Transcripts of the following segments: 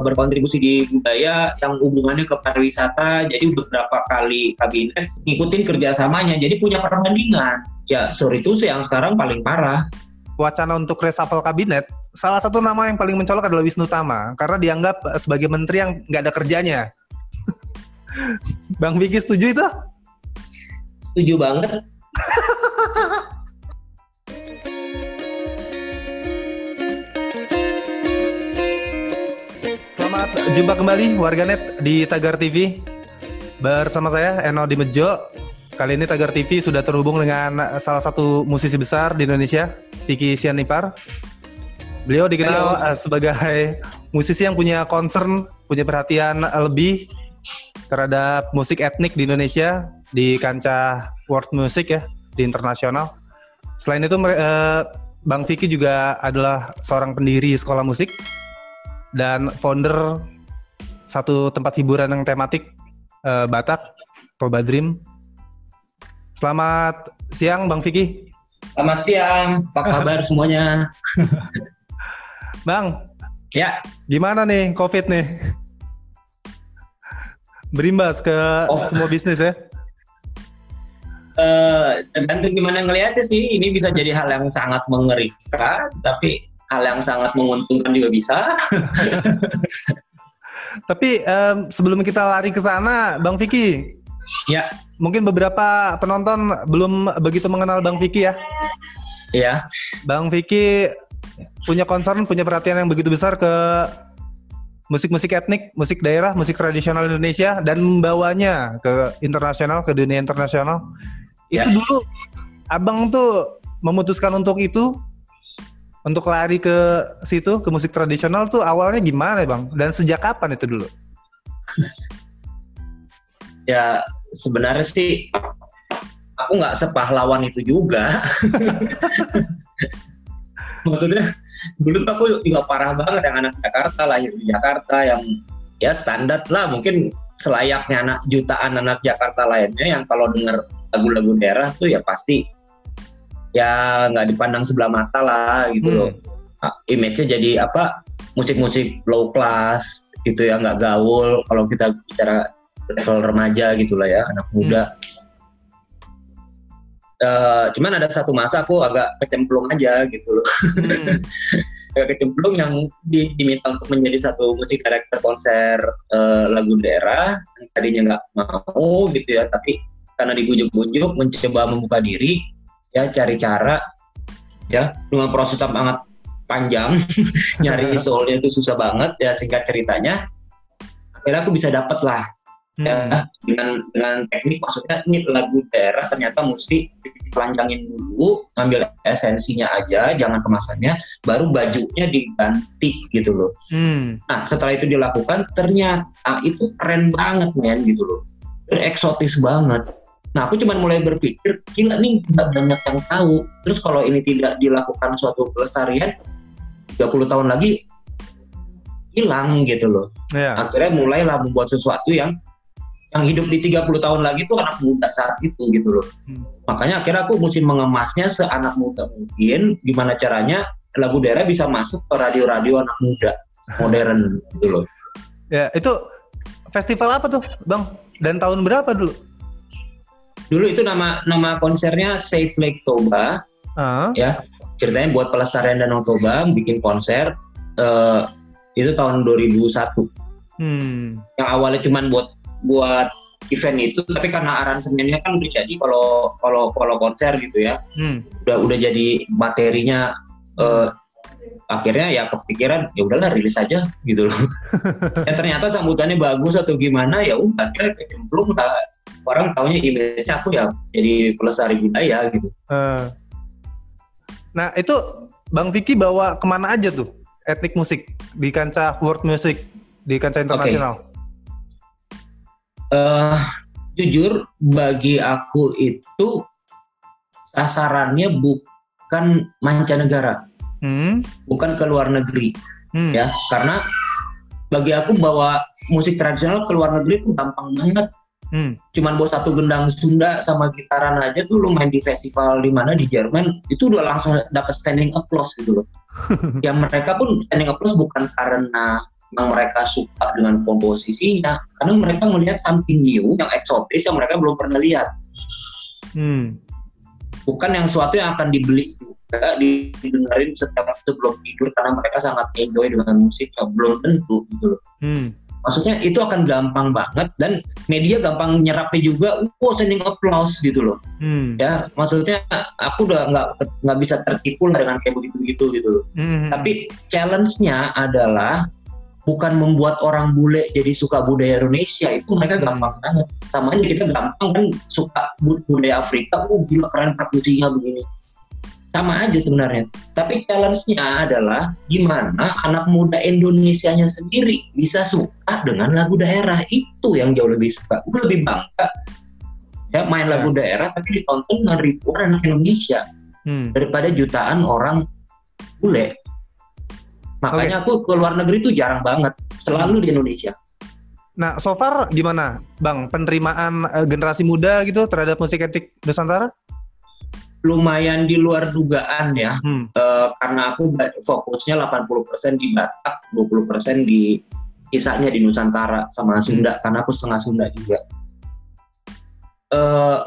berkontribusi di budaya yang hubungannya ke pariwisata. Jadi beberapa kali kabinet ngikutin kerjasamanya. Jadi punya perbandingan. Ya, sorry itu sih yang sekarang paling parah. Wacana untuk reshuffle kabinet, salah satu nama yang paling mencolok adalah Wisnu Tama karena dianggap sebagai menteri yang nggak ada kerjanya. Bang Vicky setuju itu? Setuju banget. Jumpa kembali warganet di Tagar TV bersama saya Eno Dimejo. Kali ini Tagar TV sudah terhubung dengan salah satu musisi besar di Indonesia, Vicky Sianipar. Beliau dikenal Halo. sebagai musisi yang punya concern, punya perhatian lebih terhadap musik etnik di Indonesia di kancah world music ya, di internasional. Selain itu eh, Bang Vicky juga adalah seorang pendiri sekolah musik dan founder satu tempat hiburan yang tematik uh, Batak, Toba Dream. Selamat siang Bang Vicky. Selamat siang, apa kabar semuanya? Bang. Ya. Gimana nih COVID nih? Berimbas ke oh. semua bisnis ya? Uh, tergantung gimana ngelihatnya sih. Ini bisa jadi hal yang sangat mengerikan, tapi hal yang sangat menguntungkan juga bisa. Tapi um, sebelum kita lari ke sana, Bang Vicky. Ya. Mungkin beberapa penonton belum begitu mengenal Bang Vicky ya. Iya. Bang Vicky punya concern, punya perhatian yang begitu besar ke musik-musik etnik, musik daerah, musik tradisional Indonesia dan membawanya ke internasional, ke dunia internasional. Itu ya. dulu Abang tuh memutuskan untuk itu untuk lari ke situ ke musik tradisional tuh awalnya gimana bang dan sejak kapan itu dulu? ya sebenarnya sih aku nggak sepahlawan itu juga. Maksudnya dulu tuh aku juga parah banget yang anak Jakarta lahir di Jakarta yang ya standar lah mungkin selayaknya anak jutaan anak Jakarta lainnya yang kalau dengar lagu-lagu daerah tuh ya pasti ya nggak dipandang sebelah mata lah gitu hmm. loh image-nya jadi apa musik-musik low class gitu ya nggak gaul kalau kita bicara level remaja gitulah ya anak hmm. muda hmm. Uh, cuman ada satu masa aku agak kecemplung aja gitu loh hmm. agak kecemplung yang di, diminta untuk menjadi satu musik karakter konser uh, lagu daerah yang tadinya nggak mau gitu ya tapi karena dibujuk-bujuk mencoba membuka diri ya cari cara ya. Dengan proses sangat panjang nyari soulnya itu susah banget ya singkat ceritanya. Akhirnya aku bisa dapat lah hmm. ya dengan dengan teknik maksudnya ini lagu daerah ternyata mesti dipanjangin dulu ngambil esensinya aja jangan kemasannya baru bajunya diganti gitu loh. Hmm. nah setelah itu dilakukan ternyata itu keren banget men gitu loh. Eksotis banget Nah, aku cuma mulai berpikir, gila nih nggak banyak yang tahu. Terus kalau ini tidak dilakukan suatu pelestarian, 30 tahun lagi hilang gitu loh. Yeah. Akhirnya mulailah membuat sesuatu yang yang hidup di 30 tahun lagi tuh anak muda saat itu gitu loh. Hmm. Makanya akhirnya aku mesti mengemasnya seanak muda mungkin. Gimana caranya lagu daerah bisa masuk ke radio-radio anak muda modern gitu loh. Ya, itu festival apa tuh, Bang? Dan tahun berapa dulu? Dulu itu nama nama konsernya Safe Lake Toba uh. ya ceritanya buat pelestarian Danau Toba bikin konser uh, itu tahun 2001 hmm. yang awalnya cuma buat buat event itu tapi karena aransemennya kan udah jadi kalau kalau kalau konser gitu ya hmm. udah udah jadi materinya uh, akhirnya ya kepikiran ya udahlah rilis aja gitu loh ya ternyata sambutannya bagus atau gimana ya udah akhirnya kecemplung lah orang taunya image aku ya jadi pelestari budaya gitu. Uh. Nah itu Bang Vicky bawa ke mana aja tuh etnik musik di kancah world music di kancah internasional? Okay. Uh, jujur bagi aku itu sasarannya bukan mancanegara, hmm? bukan ke luar negeri, hmm. ya karena bagi aku bawa musik tradisional ke luar negeri itu gampang banget Hmm. Cuman buat satu gendang Sunda sama gitaran aja tuh lu main di festival di mana di Jerman itu udah langsung dapat standing applause gitu loh. yang mereka pun standing applause bukan karena yang mereka suka dengan komposisinya karena mereka melihat something new yang eksotis yang mereka belum pernah lihat hmm. bukan yang suatu yang akan dibeli juga didengarin setiap sebelum tidur karena mereka sangat enjoy dengan musik belum tentu gitu loh hmm maksudnya itu akan gampang banget dan media gampang nyerapnya juga oh sending applause gitu loh hmm. ya maksudnya aku udah nggak nggak bisa tertipu lah dengan kayak begitu begitu gitu loh hmm. tapi challenge-nya adalah bukan membuat orang bule jadi suka budaya Indonesia itu mereka hmm. gampang banget sama aja kita gampang kan suka budaya Afrika oh gila keren perkusinya begini sama aja sebenarnya. Tapi challenge-nya adalah gimana anak muda Indonesia-nya sendiri bisa suka dengan lagu daerah itu yang jauh lebih suka. Gue lebih bangga ya main lagu ya. daerah tapi ditonton dengan ribuan anak Indonesia hmm. daripada jutaan orang bule. Makanya okay. aku ke luar negeri itu jarang banget, selalu di Indonesia. Nah, so far gimana, Bang, penerimaan uh, generasi muda gitu terhadap musik etik Nusantara? Lumayan di luar dugaan ya hmm. uh, karena aku fokusnya 80% di Batak 20% di kisahnya di Nusantara sama Sunda hmm. karena aku setengah Sunda juga uh,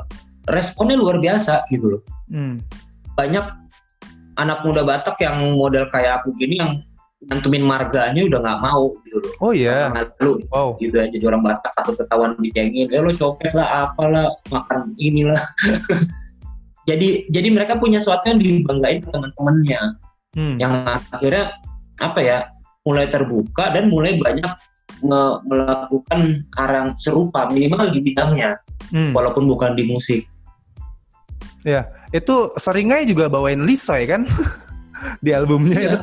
responnya luar biasa gitu loh hmm. banyak anak muda Batak yang model kayak aku gini yang nyantumin marganya udah nggak mau gitu loh. Oh iya. Yeah. Lalu wow. gitu aja jadi orang Batak satu ketahuan dicengin, ya lo copet lah apalah makan inilah. jadi jadi mereka punya sesuatu yang dibanggain teman-temannya. Hmm. yang akhirnya apa ya mulai terbuka dan mulai banyak me- melakukan arang serupa minimal di bidangnya. Hmm. walaupun bukan di musik. Ya itu seringnya juga bawain Lisoy kan? Di albumnya ya. itu.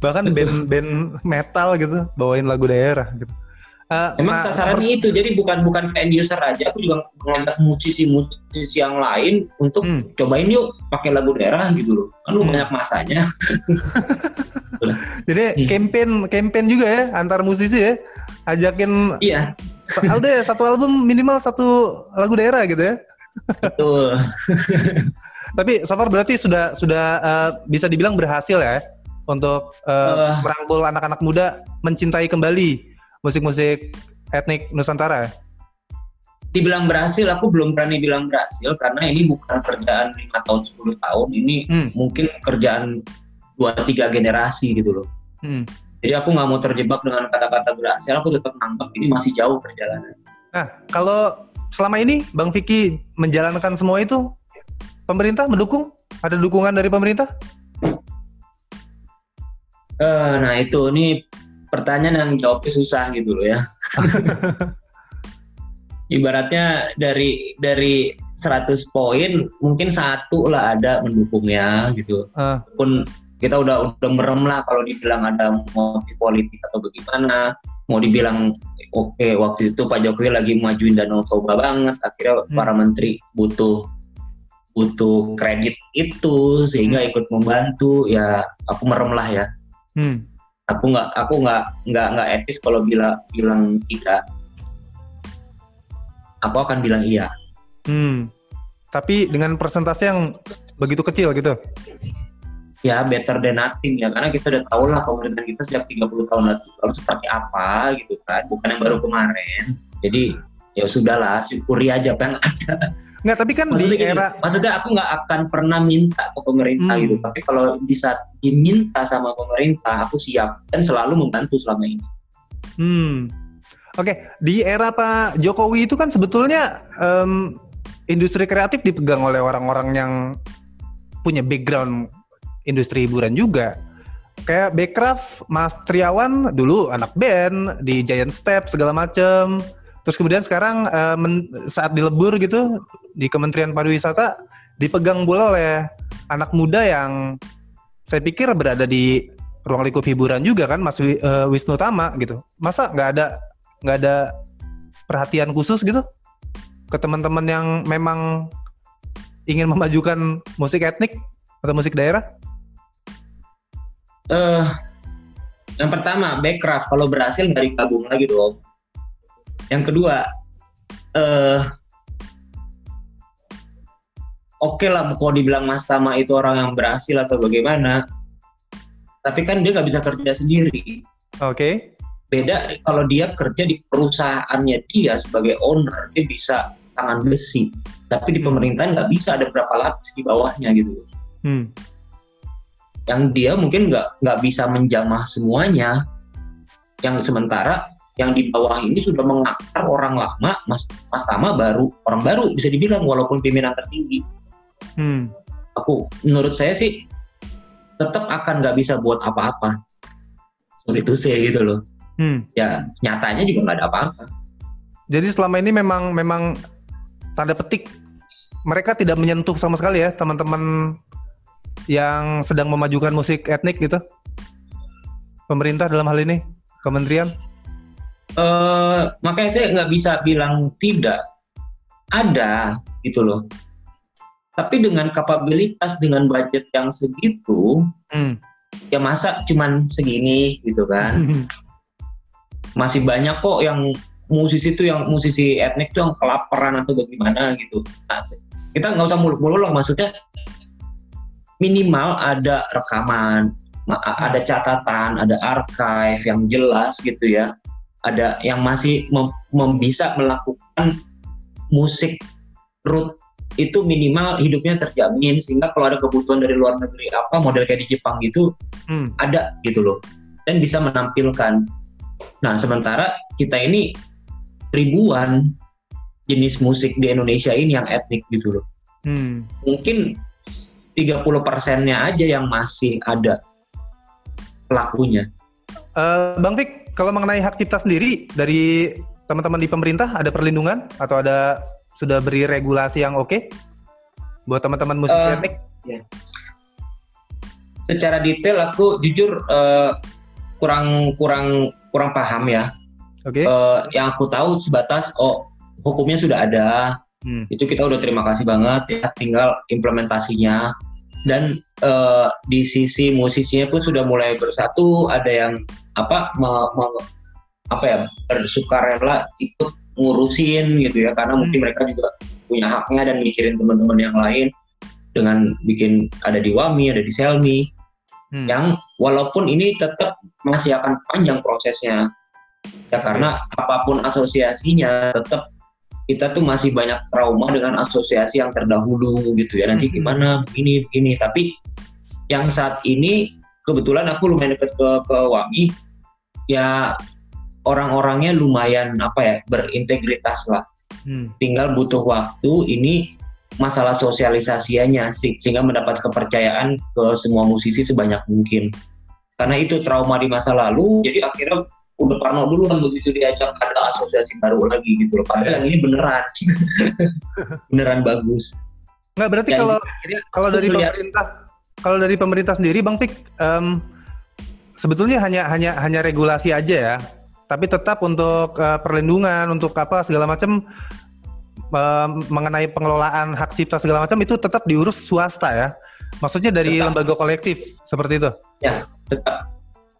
Bahkan band-band metal gitu bawain lagu daerah gitu Uh, Emang nah, sasarannya itu, jadi bukan bukan ke end user aja, aku juga ngajak musisi-musisi yang lain untuk hmm. cobain yuk pakai lagu daerah gitu loh. Kan hmm. banyak masanya. jadi hmm. campaign campaign juga ya antar musisi ya, ajakin. Iya. Udah satu album minimal satu lagu daerah gitu ya. Betul. Tapi so far berarti sudah sudah uh, bisa dibilang berhasil ya untuk uh, uh, merangkul anak-anak muda mencintai kembali musik-musik etnik Nusantara? Dibilang berhasil, aku belum berani bilang berhasil karena ini bukan kerjaan lima tahun 10 tahun, ini hmm. mungkin kerjaan dua tiga generasi gitu loh. Hmm. Jadi aku nggak mau terjebak dengan kata-kata berhasil, aku tetap nangkep ini masih jauh perjalanan. Nah, kalau selama ini Bang Vicky menjalankan semua itu, pemerintah mendukung? Ada dukungan dari pemerintah? Uh, nah itu, ini pertanyaan yang jawabnya susah gitu loh ya. Ibaratnya dari dari 100 poin mungkin satu lah ada mendukungnya gitu. Uh. Pun kita udah udah merem lah kalau dibilang ada motif politik atau bagaimana. Mau dibilang oke okay, waktu itu Pak Jokowi lagi majuin Danau Toba banget, akhirnya hmm. para menteri butuh butuh kredit itu sehingga hmm. ikut membantu ya aku merem lah ya. Hmm aku nggak aku nggak nggak nggak etis kalau bila bilang tidak. Aku akan bilang iya. Hmm. Tapi dengan persentase yang begitu kecil gitu? Ya better than nothing ya. Karena kita udah tahu lah pemerintahan kita sejak 30 tahun lalu seperti apa gitu kan. Bukan yang baru kemarin. Jadi ya sudahlah syukuri aja apa yang ada Nggak, tapi kan maksudnya di era maksudnya aku nggak akan pernah minta ke pemerintah hmm. gitu. Tapi kalau di saat diminta sama pemerintah, aku siap dan selalu membantu selama ini. Hmm. Oke, okay. di era Pak Jokowi itu kan sebetulnya um, industri kreatif dipegang oleh orang-orang yang punya background industri hiburan juga. Kayak Backcraft, Mas Triawan dulu anak band di Giant Step segala macem. Terus kemudian sekarang uh, men, saat dilebur gitu di Kementerian Pariwisata dipegang bola oleh anak muda yang saya pikir berada di ruang lingkup hiburan juga kan Mas uh, Wisnu Tama gitu. Masa nggak ada nggak ada perhatian khusus gitu ke teman-teman yang memang ingin memajukan musik etnik atau musik daerah? Eh uh, yang pertama backcraft kalau berhasil dari gabung lagi dong. Yang kedua eh uh, oke okay lah kalau dibilang Mas Tama itu orang yang berhasil atau bagaimana tapi kan dia nggak bisa kerja sendiri oke okay. beda kalau dia kerja di perusahaannya dia sebagai owner dia bisa tangan besi tapi di Hmm. pemerintahan nggak bisa ada berapa lapis di bawahnya gitu Hmm. yang dia mungkin nggak nggak bisa menjamah semuanya yang sementara yang di bawah ini sudah mengakar orang lama mas mas Tama baru orang baru bisa dibilang walaupun pimpinan tertinggi Hmm. aku menurut saya sih tetap akan nggak bisa buat apa-apa sorry to say gitu loh Hmm. ya nyatanya juga nggak ada apa-apa Jadi selama ini memang memang tanda petik mereka tidak menyentuh sama sekali ya teman-teman yang sedang memajukan musik etnik gitu. Pemerintah dalam hal ini, kementerian. Eh makanya saya nggak bisa bilang tidak. Ada gitu loh. Tapi dengan kapabilitas dengan budget yang segitu Hmm. ya masa cuman segini gitu kan? Masih banyak kok yang musisi itu yang musisi etnik tuh yang kelaparan atau bagaimana gitu. Nah, kita nggak usah muluk-muluk lah maksudnya minimal ada rekaman ada catatan ada archive yang jelas gitu ya ada yang masih mem- mem- bisa melakukan musik root itu minimal hidupnya terjamin sehingga kalau ada kebutuhan dari luar negeri apa model kayak di Jepang gitu Hmm. ada gitu loh dan bisa menampilkan. Nah sementara kita ini ribuan jenis musik di Indonesia ini yang etnik gitu loh. Hmm. Mungkin 30 persennya aja yang masih ada pelakunya. Eh, Bang Fik, kalau mengenai hak cipta sendiri dari teman-teman di pemerintah ada perlindungan atau ada sudah beri regulasi yang oke buat teman-teman musisi Eh, etnik? Secara detail aku jujur eh, kurang kurang kurang paham ya. Oke. Eh, yang aku tahu sebatas oh hukumnya sudah ada, Hmm. itu kita udah terima kasih banget ya tinggal implementasinya dan eh, di sisi musisinya pun sudah mulai bersatu ada yang apa me- me- apa ya bersukarela ikut ngurusin gitu ya karena mungkin mereka juga punya haknya dan mikirin teman-teman yang lain dengan bikin ada di Wami ada di Selmi Hmm. yang walaupun ini tetap masih akan panjang prosesnya. Ya karena apa pun asosiasinya tetap kita tuh masih banyak trauma dengan asosiasi yang terdahulu gitu ya. Nanti Mhm. gimana begini begini. Tapi yang saat ini kebetulan aku lumayan dekat ke ke Wami ya orang-orangnya lumayan apa ya berintegritas lah. Hmm. tinggal butuh waktu ini masalah sosialisasinya sih sehingga mendapat kepercayaan ke semua musisi sebanyak mungkin. Karena itu trauma di masa lalu jadi akhirnya udah parno dulu kan begitu diajak ada asosiasi baru lagi gitu loh padahal yang ini beneran beneran bagus Nggak berarti Dan kalau akhirnya kalau dari melihat- pemerintah kalau dari pemerintah sendiri Bang Fik em, sebetulnya hanya hanya hanya regulasi aja ya. Tapi tetap untuk eh, perlindungan untuk apa segala macam em, mengenai pengelolaan hak cipta segala macam itu tetap diurus swasta ya. Maksudnya dari Tetap. lembaga kolektif seperti itu. tetap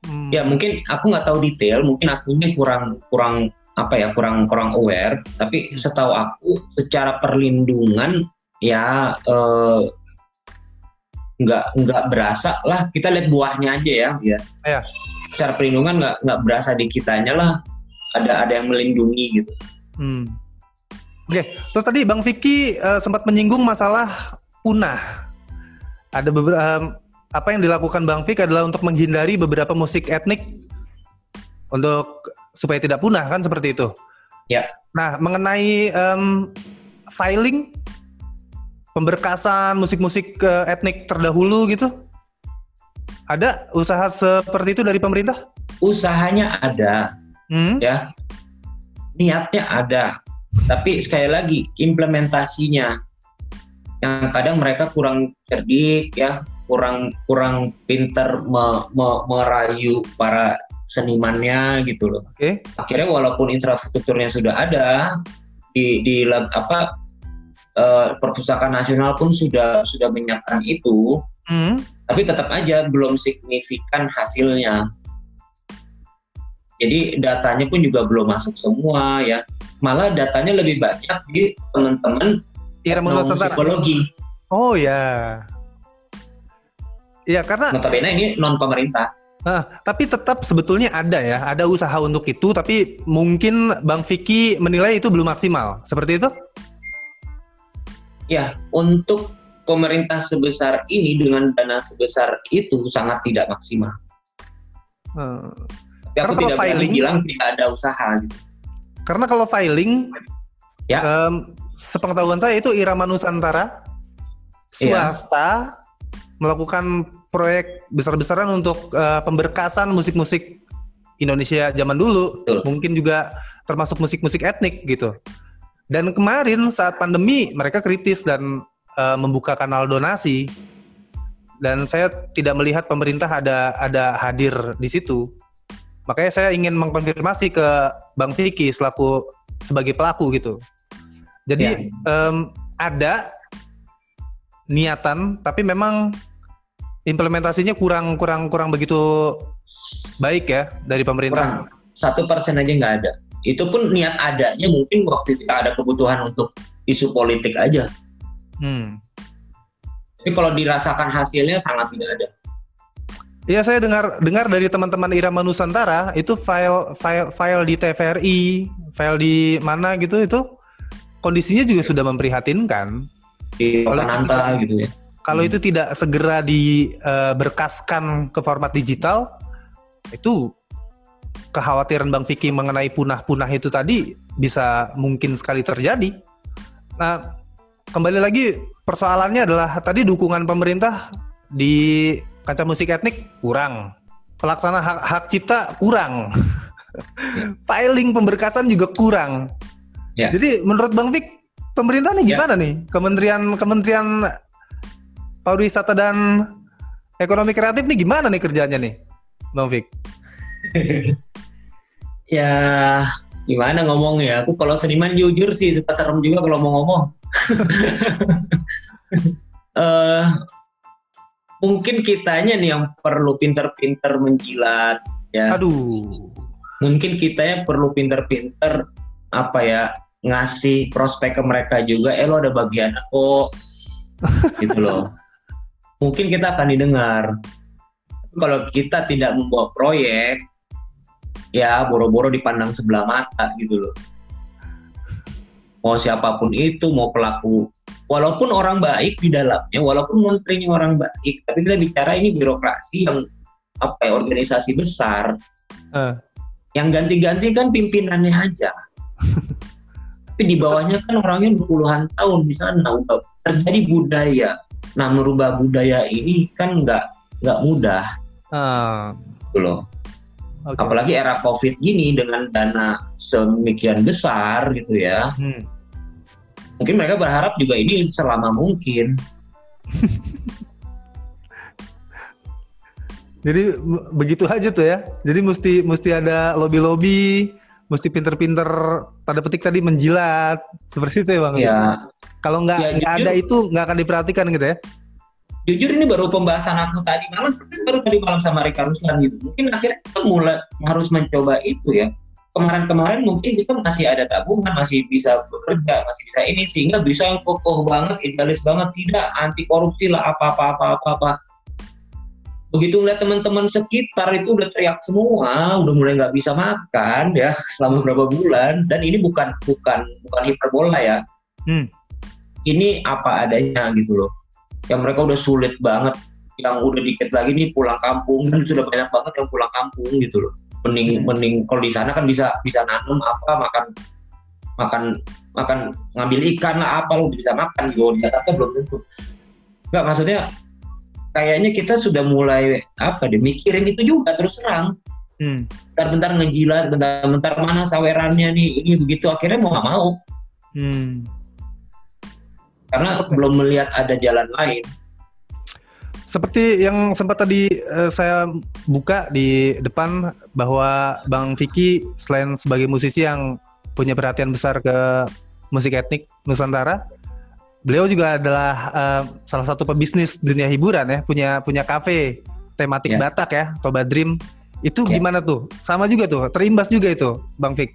Hmm. ya mungkin aku nggak tahu detail mungkin akunya kurang kurang apa ya kurang kurang aware tapi setahu aku secara perlindungan ya eh, nggak nggak berasa lah kita lihat buahnya aja ya ya Iya. secara perlindungan nggak nggak berasa di kitanya lah ada ada yang melindungi gitu Hmm. Oke, terus tadi Bang Vicky eh, sempat menyinggung masalah punah. Ada beberapa apa yang dilakukan Bang Vicky adalah untuk menghindari beberapa musik etnik untuk supaya tidak punah kan seperti itu. Ya. Nah, mengenai em, filing pemberkasan musik-musik eh, etnik terdahulu gitu. Ada usaha seperti itu dari pemerintah? usahanya ada Hmm? ya niatnya ada tapi sekali lagi implementasinya yang kadang mereka kurang cerdik ya kurang kurang pinter me- me- merayu para senimannya gitu loh Oke. akhirnya walaupun infrastrukturnya sudah ada di di apa eh, perpustakaan nasional pun sudah sudah menyiapkan itu Hmm? tapi tetap aja belum signifikan hasilnya. Jadi datanya pun juga belum masuk semua ya. Malah datanya lebih banyak di teman-teman Nusantara. psikologi. Oh ya. Iya karena Notabene ini non pemerintah. Nah, tapi tetap sebetulnya ada ya, ada usaha untuk itu, tapi mungkin Bang Vicky menilai itu belum maksimal. Seperti itu? Ya, untuk pemerintah sebesar ini dengan dana sebesar itu sangat tidak maksimal. Hmm. Tapi aku tidak filing, bilang tidak ada usaha. Gitu. Karena kalau filing, ya. um, sepengetahuan saya itu Irama Nusantara, iya. swasta, ya. Melakukan proyek besar-besaran untuk uh, pemberkasan musik-musik Indonesia zaman dulu, Betul. mungkin juga termasuk musik-musik etnik gitu. Dan kemarin saat pandemi mereka kritis dan uh, membuka kanal donasi. Dan saya tidak melihat pemerintah ada ada hadir di situ. Makanya saya ingin mengkonfirmasi ke Bang Vicky selaku sebagai pelaku gitu. Jadi ya. um, ada niatan, tapi memang implementasinya kurang kurang kurang begitu baik ya dari pemerintah. Satu persen aja nggak ada. Itu pun niat adanya mungkin waktu kita ada kebutuhan untuk isu politik aja. Hmm. Tapi kalau dirasakan hasilnya sangat tidak ada. Iya saya dengar dengar dari teman-teman Irama Nusantara itu file file file di TVRI, file di mana gitu itu kondisinya juga sudah memprihatinkan. Di Nanta gitu ya kalau hmm. itu tidak segera diberkaskan uh, ke format digital, itu kekhawatiran Bang Vicky mengenai punah-punah itu tadi bisa mungkin sekali terjadi. Nah, kembali lagi persoalannya adalah tadi dukungan pemerintah di kaca musik etnik kurang. Pelaksana hak, hak cipta kurang. Filing pemberkasan juga kurang. Ya. Jadi menurut Bang Vick, pemerintah nih ya. gimana ya. nih? Kementerian Kementerian pariwisata dan ekonomi kreatif nih gimana nih kerjanya nih, Bang Fik? ya gimana ngomong ya? Aku kalau seniman jujur sih suka serem juga kalau mau ngomong. uh, mungkin kitanya nih yang perlu pinter-pinter menjilat ya. Aduh. Mungkin kita ya perlu pinter-pinter apa ya ngasih prospek ke mereka juga. Eh lo ada bagian kok gitu loh mungkin kita akan didengar. Kalau kita tidak membawa proyek, ya boro-boro dipandang sebelah mata gitu loh. Mau siapa pun itu, mau pelaku, walaupun orang baik di dalamnya, walaupun menterinya orang baik, tapi kita bicara ini birokrasi yang apa ya, organisasi besar. Uh. Yang ganti-ganti kan pimpinannya aja. tapi di bawahnya kan orangnya berpuluhan tahun di sana udah terjadi budaya Nah merubah budaya ini kan nggak nggak mudah, gitu loh. Okay. Apalagi era COVID gini dengan dana semikian besar gitu ya. Hmm. Mungkin mereka berharap juga ini selama mungkin. Jadi begitu aja tuh ya. Jadi mesti mesti ada lobby-lobby, mesti pinter-pinter pada petik tadi menjilat seperti itu ya bang. Iya. Kalau nggak ya, ada itu nggak akan diperhatikan gitu ya? Jujur ini baru pembahasan aku tadi malam, baru tadi malam sama Rika Ruslan gitu. Mungkin akhirnya kita mulai harus mencoba itu ya. Kemarin-kemarin mungkin kita masih ada tabungan, masih bisa bekerja, masih bisa ini sehingga bisa yang kokoh banget, idealis banget, tidak anti korupsi lah apa-apa apa-apa begitu ngeliat teman-teman sekitar itu udah teriak semua, udah mulai nggak bisa makan ya selama beberapa bulan. Dan ini bukan bukan bukan hiperbola ya. Hmm. Ini apa adanya gitu loh. Yang mereka udah sulit banget. Yang udah dikit lagi nih pulang kampung. Dan sudah banyak banget yang pulang kampung gitu loh. Mending hmm. mending kalau di sana kan bisa bisa nanam apa makan makan makan ngambil ikan lah apa lo bisa makan. Gitu di Jakarta belum tentu. Nggak maksudnya kayaknya kita sudah mulai apa deh mikirin itu juga terus terang hmm. bentar-bentar ngejilat bentar-bentar mana sawerannya nih ini begitu akhirnya mau nggak mau hmm karena belum melihat ada jalan lain. Seperti yang sempat tadi uh, saya buka di depan bahwa Bang Vicky selain sebagai musisi yang punya perhatian besar ke musik etnik Nusantara, beliau juga adalah uh, salah satu pebisnis dunia hiburan ya, punya punya kafe tematik yeah. Batak ya, Toba Dream. Itu yeah. gimana tuh? Sama juga tuh, terimbas juga itu, Bang Vick.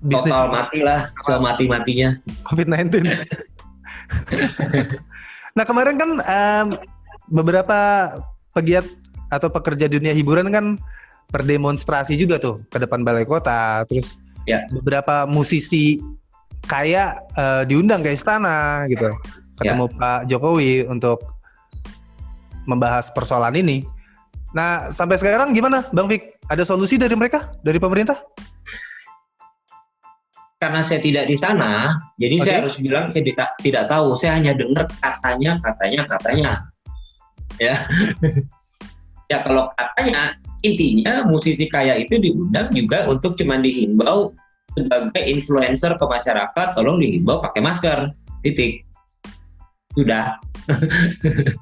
Bisnis Total mati lah, semati-matinya. COVID-19. nah kemarin kan um, beberapa pegiat atau pekerja dunia hiburan kan berdemonstrasi juga tuh ke depan balai kota. Terus ya. beberapa musisi kayak uh, diundang ke istana gitu, ketemu ya. Pak Jokowi untuk membahas persoalan ini. Nah, sampai sekarang gimana, Bang Fik? Ada solusi dari mereka, dari pemerintah? Karena saya tidak di sana, jadi okay. saya harus bilang saya tidak, tidak tahu. Saya hanya dengar katanya, katanya, katanya. Ya, ya kalau katanya intinya musisi kaya itu diundang juga untuk cuma dihimbau sebagai influencer ke masyarakat, tolong dihimbau pakai masker. Titik. Sudah.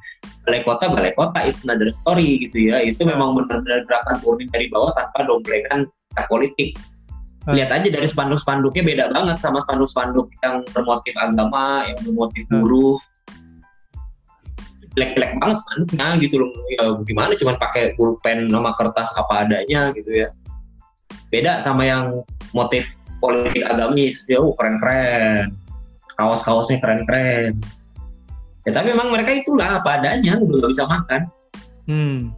balai kota balai kota is another story gitu ya itu memang benar-benar gerakan murni dari bawah tanpa domplekan politik hmm. lihat aja dari spanduk-spanduknya beda banget sama spanduk-spanduk yang bermotif agama yang bermotif hmm. buruh jelek-jelek banget spanduknya gitu loh ya gimana cuman pakai pulpen nama kertas apa adanya gitu ya beda sama yang motif politik agamis. Ya uh, keren-keren. Kaos-kaosnya keren-keren. Ya tapi memang mereka itulah apa adanya udah gak bisa makan. Hmm.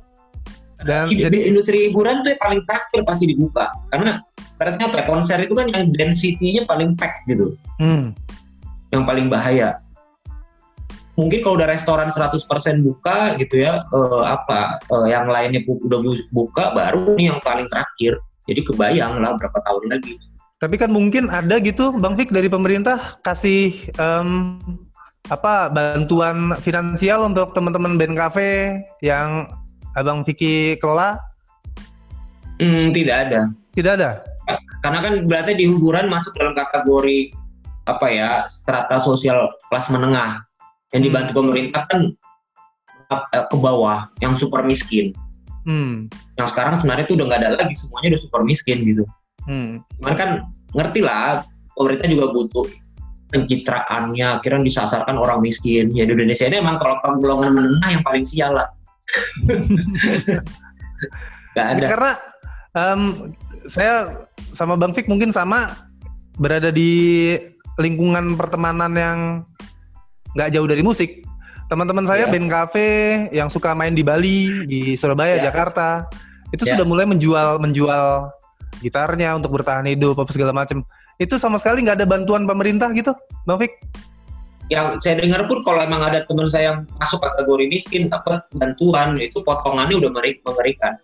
dan jadi, jadi industri hiburan tuh yang paling terakhir pasti dibuka. Karena berarti apa konser itu kan yang density-nya paling pack gitu. Hmm. yang paling bahaya. Mungkin kalau udah restoran 100% buka gitu ya eh, apa eh, yang lainnya udah buka baru nih yang paling terakhir jadi kebayang lah berapa tahun lagi tapi kan mungkin ada gitu Bang Fik dari pemerintah kasih um, apa bantuan finansial untuk teman-teman band cafe yang Abang Vicky kelola? Hmm, tidak ada. Tidak ada. Karena kan berarti di hiburan masuk dalam kategori apa ya strata sosial kelas menengah yang dibantu hmm. pemerintah kan eh, ke bawah yang super miskin. Hmm. Yang sekarang sebenarnya itu udah nggak ada lagi semuanya udah super miskin gitu. Hmm. Cuman kan ngerti lah pemerintah juga butuh pencitraannya akhirnya disasarkan orang miskin ya di Indonesia ini emang kalau golongan menengah yang paling sial lah Gak ada karena um, saya sama Bang Fik mungkin sama berada di lingkungan pertemanan yang nggak jauh dari musik teman-teman saya yeah. band cafe yang suka main di Bali di Surabaya yeah. Jakarta itu yeah. sudah mulai menjual menjual gitarnya untuk bertahan hidup apa segala macam itu sama sekali nggak ada bantuan pemerintah gitu, Bang Fik? Yang saya dengar pun kalau emang ada teman saya yang masuk kategori miskin dapat bantuan itu potongannya udah mengerikan.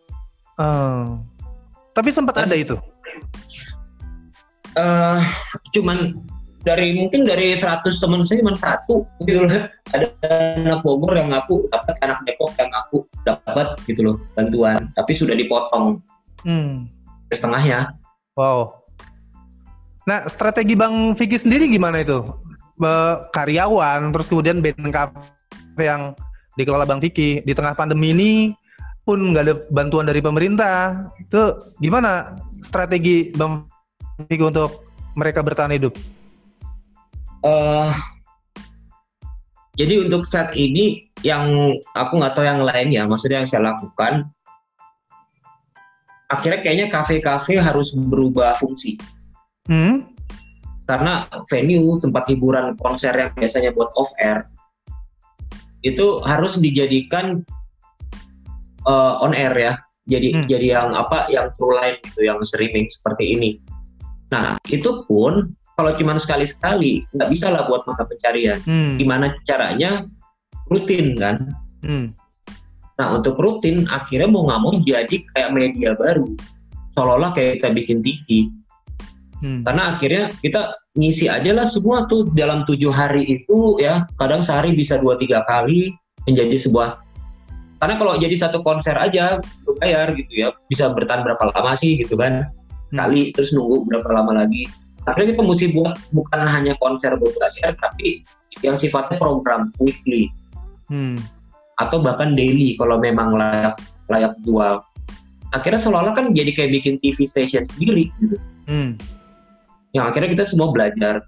Uh, tapi sempat Dan, ada itu? Uh, cuman dari mungkin dari 100 teman saya cuma satu gitu loh. Ada anak Bogor yang ngaku dapat, anak Depok yang ngaku dapat gitu loh bantuan, tapi sudah dipotong hmm. setengahnya. Wow. Nah, strategi Bang Vicky sendiri gimana itu? Be karyawan, terus kemudian band cafe yang dikelola Bang Vicky di tengah pandemi ini pun nggak ada bantuan dari pemerintah. Itu gimana strategi Bang Vicky untuk mereka bertahan hidup? Uh, jadi untuk saat ini yang aku nggak tahu yang lain ya, maksudnya yang saya lakukan, akhirnya kayaknya kafe-kafe harus berubah fungsi Hmm? Karena venue tempat hiburan konser yang biasanya buat off air itu harus dijadikan uh, on air ya. Jadi hmm. jadi yang apa yang true line gitu, yang streaming seperti ini. Nah itu pun kalau cuma sekali-sekali nggak bisa lah buat mata pencarian. Hmm. Gimana caranya rutin kan? Hmm. Nah untuk rutin akhirnya mau nggak mau jadi kayak media baru, seolah-olah kayak kita bikin TV. Hmm. Karena akhirnya kita ngisi aja lah semua tuh dalam tujuh hari itu ya kadang sehari bisa dua tiga kali menjadi sebuah karena kalau jadi satu konser aja bayar gitu ya bisa bertahan berapa lama sih gitu kan hmm. kali terus nunggu berapa lama lagi akhirnya kita mesti buat bukan hanya konser berbayar tapi yang sifatnya program weekly. Hmm. atau bahkan daily kalau memang layak layak jual. Akhirnya seolah-olah kan jadi kayak bikin TV station sendiri. Gitu hmm. Yang akhirnya kita semua belajar.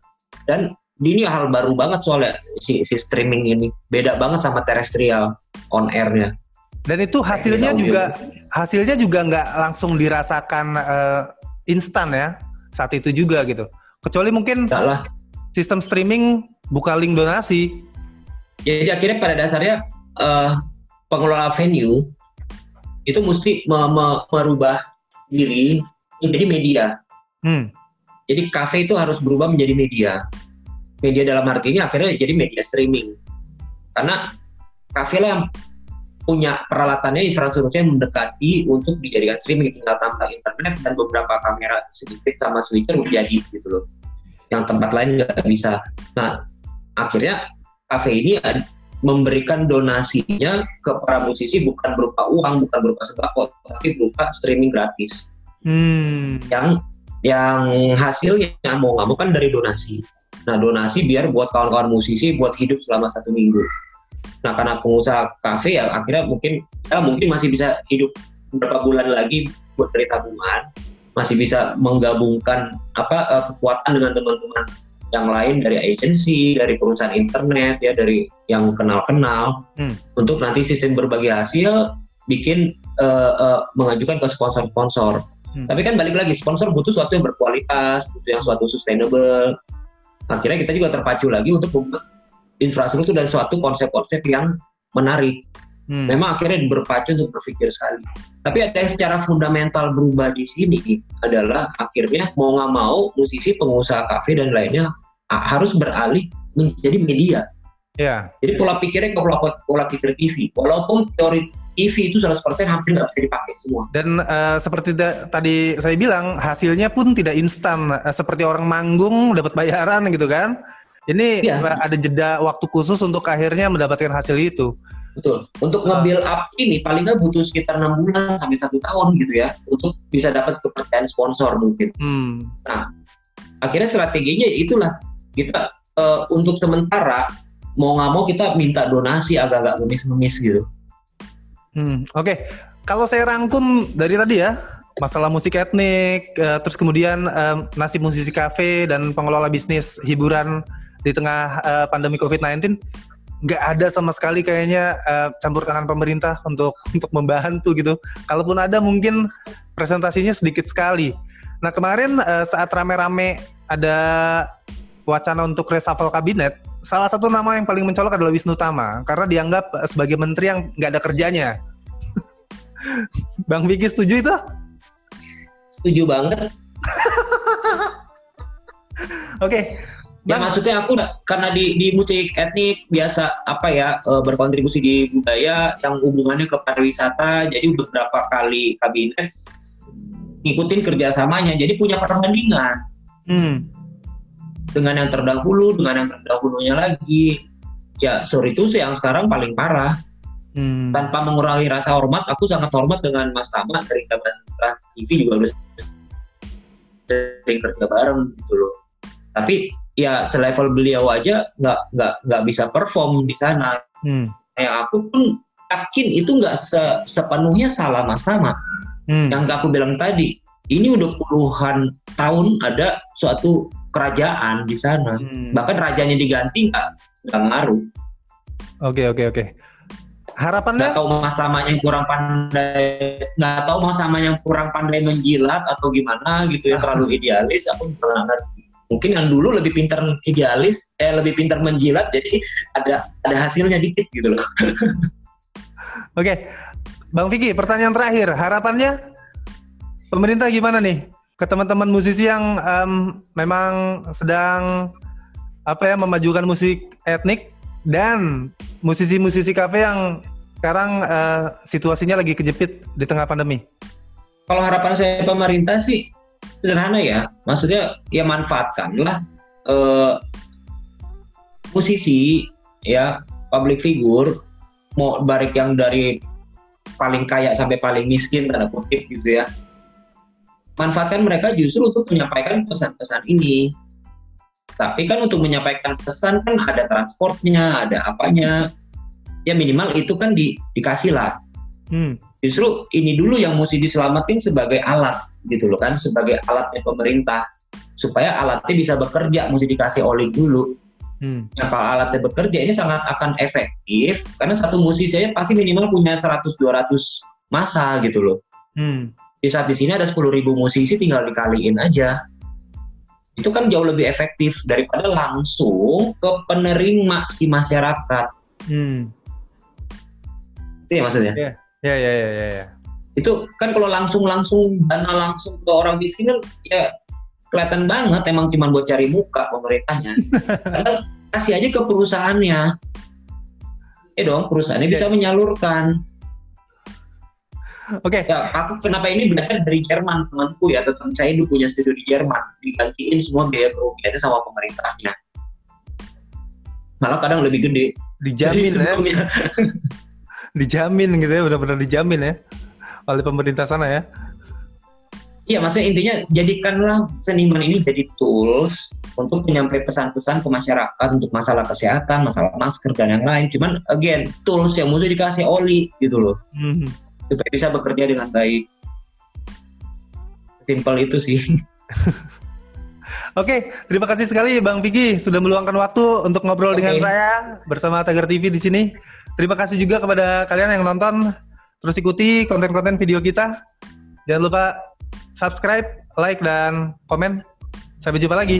Dan ini hal baru banget soalnya si, si streaming ini. Beda banget sama terestrial on airnya. Dan itu hasilnya juga hasilnya juga nggak langsung dirasakan uh, instan ya saat itu juga gitu kecuali mungkin lah. sistem streaming buka link donasi jadi akhirnya pada dasarnya uh, pengelola venue itu mesti me me merubah diri menjadi media. Hmm. Jadi kafe itu harus berubah menjadi media. Media dalam arti ini akhirnya jadi media streaming. Karena kafe lah yang punya peralatannya infrastrukturnya mendekati untuk dijadikan streaming tinggal tambah internet dan beberapa kamera sedikit sama switcher menjadi gitu loh. Yang tempat lain nggak bisa. Nah akhirnya kafe ini memberikan donasinya ke para musisi bukan berupa uang bukan berupa sembako tapi berupa streaming gratis. Hmm. yang yang hasilnya mau nggak mau kan dari donasi. Nah donasi biar buat kawan-kawan musisi buat hidup selama satu minggu Nah karena pengusaha kafe ya akhirnya mungkin ya mungkin masih bisa hidup beberapa bulan lagi buat dari tabungan, masih bisa menggabungkan apa uh, kekuatan dengan teman-teman yang lain dari agensi, dari perusahaan internet ya dari yang kenal-kenal hmm. untuk nanti sistem berbagi hasil bikin uh, uh, mengajukan ke sponsor-sponsor. Hmm. Tapi kan balik lagi sponsor butuh sesuatu yang berkualitas, butuh yang suatu sustainable. Akhirnya kita juga terpacu lagi untuk membuat infrastruktur dan suatu konsep-konsep yang menarik. Hmm. Memang akhirnya berpacu untuk berpikir sekali. Tapi ada yang secara fundamental berubah di sini adalah akhirnya mau nggak mau musisi, pengusaha kafe dan lainnya harus beralih menjadi media. Ya. Jadi pola pikirnya ke pola, pola pikir TV. Walaupun teori TV itu 100% hampir nggak bisa dipakai semua. Dan uh, seperti tadi saya bilang, hasilnya pun tidak instan. Uh, seperti orang manggung dapat bayaran gitu kan. Ini ya. ada jeda waktu khusus untuk akhirnya mendapatkan hasil itu. Betul. Untuk uh, nge-build up ini paling nggak butuh sekitar enam bulan sampai satu tahun gitu ya untuk bisa dapat kepercayaan sponsor mungkin. Hmm. Nah, akhirnya strateginya itulah kita uh, untuk sementara mau nggak mau kita minta donasi agak-agak ngemis-ngemis gitu. Hmm, Oke, okay. kalau saya rangkum dari tadi ya masalah musik etnik, uh, terus kemudian uh, nasib musisi kafe dan pengelola bisnis hiburan di tengah uh, pandemi COVID-19 nggak ada sama sekali kayaknya uh, campur tangan pemerintah untuk untuk membantu gitu. Kalaupun ada mungkin presentasinya sedikit sekali. Nah kemarin uh, saat rame-rame ada wacana untuk reshuffle kabinet, salah satu nama yang paling mencolok adalah Wisnu Tama karena dianggap sebagai menteri yang nggak ada kerjanya. Bang Vicky setuju itu? Setuju banget. Oke, okay, Ya nah. maksudnya aku karena di di musik etnik biasa apa ya e, berkontribusi di budaya yang hubungannya ke pariwisata, jadi beberapa kali kabinet ngikutin kerjasamanya, jadi punya perbandingan hmm. dengan yang terdahulu, dengan yang terdahulunya lagi. Ya sorry itu sih yang sekarang paling parah. Hmm. Tanpa mengurangi rasa hormat, aku sangat hormat dengan Mas Tama dari kabar TV juga udah sering kerja bareng gitu loh. Tapi ya selevel beliau aja nggak nggak nggak bisa perform di sana. Hmm. Yang aku pun yakin itu nggak se sepenuhnya salah Mas Tama. Hmm. Yang aku bilang tadi, ini udah puluhan tahun ada suatu kerajaan di sana. Hmm. Bahkan rajanya diganti nggak nggak ngaruh. Oke okay, oke okay, oke. Okay. Harapannya? Nggak tahu Mas yang kurang pandai, nggak tahu Mas yang kurang pandai menjilat atau gimana gitu ya terlalu idealis. Aku nggak ngerti mungkin yang dulu lebih pintar idealis eh lebih pintar menjilat jadi ada ada hasilnya dikit gitu loh oke okay. bang Vicky pertanyaan terakhir harapannya pemerintah gimana nih ke teman-teman musisi yang um, memang sedang apa ya memajukan musik etnik dan musisi-musisi kafe yang sekarang uh, situasinya lagi kejepit di tengah pandemi. Kalau harapan saya pemerintah sih sederhana ya. Maksudnya ya manfaatkanlah uh, musisi ya public figure mau baik yang dari paling kaya sampai paling miskin tanda kutip gitu ya. Manfaatkan mereka justru untuk menyampaikan pesan-pesan ini. Tapi kan untuk menyampaikan pesan kan ada transportnya ada apanya. Ya minimal itu kan di, dikasih lah hmm. Justru ini dulu yang mesti diselamatin sebagai alat gitu loh kan sebagai alatnya pemerintah supaya alatnya bisa bekerja mesti dikasih oli dulu Hmm. Nah, kalau alatnya bekerja ini sangat akan efektif karena satu musisi saya pasti minimal punya 100-200 masa gitu loh. Hmm. Di saat di sini ada 10.000 musisi tinggal dikaliin aja. Itu kan jauh lebih efektif daripada langsung ke penerima si masyarakat. Hmm. Itu ya maksudnya? Ya, ya, ya, ya. ya. itu kan kalau langsung langsung dana langsung ke orang miskin kan ya kelihatan banget emang cuma buat cari muka pemerintahnya. Karena kasih aja ke perusahaannya. Eh dong, perusahaannya okay. bisa menyalurkan. Oke. Okay. Ya, aku kenapa ini belajar dari Jerman temanku ya, teman saya dulu punya studio di Jerman, digantiin semua biaya kerugiannya sama pemerintahnya. Malah kadang lebih gede. Dijamin ya. dijamin gitu ya, benar-benar dijamin ya oleh pemerintah sana ya. Iya, maksudnya intinya jadikanlah seniman ini jadi tools untuk menyampaikan pesan-pesan ke masyarakat untuk masalah kesehatan, masalah masker dan yang lain. Cuman again, tools yang mesti dikasih oli gitu loh. Hmm. Supaya bisa bekerja dengan baik. Simpel itu sih. Oke, terima kasih sekali Bang Vicky sudah meluangkan waktu untuk ngobrol okay. dengan saya bersama Tagar TV di sini. Terima kasih juga kepada kalian yang nonton. Terus ikuti konten-konten video kita. Jangan lupa subscribe, like, dan komen. Sampai jumpa lagi.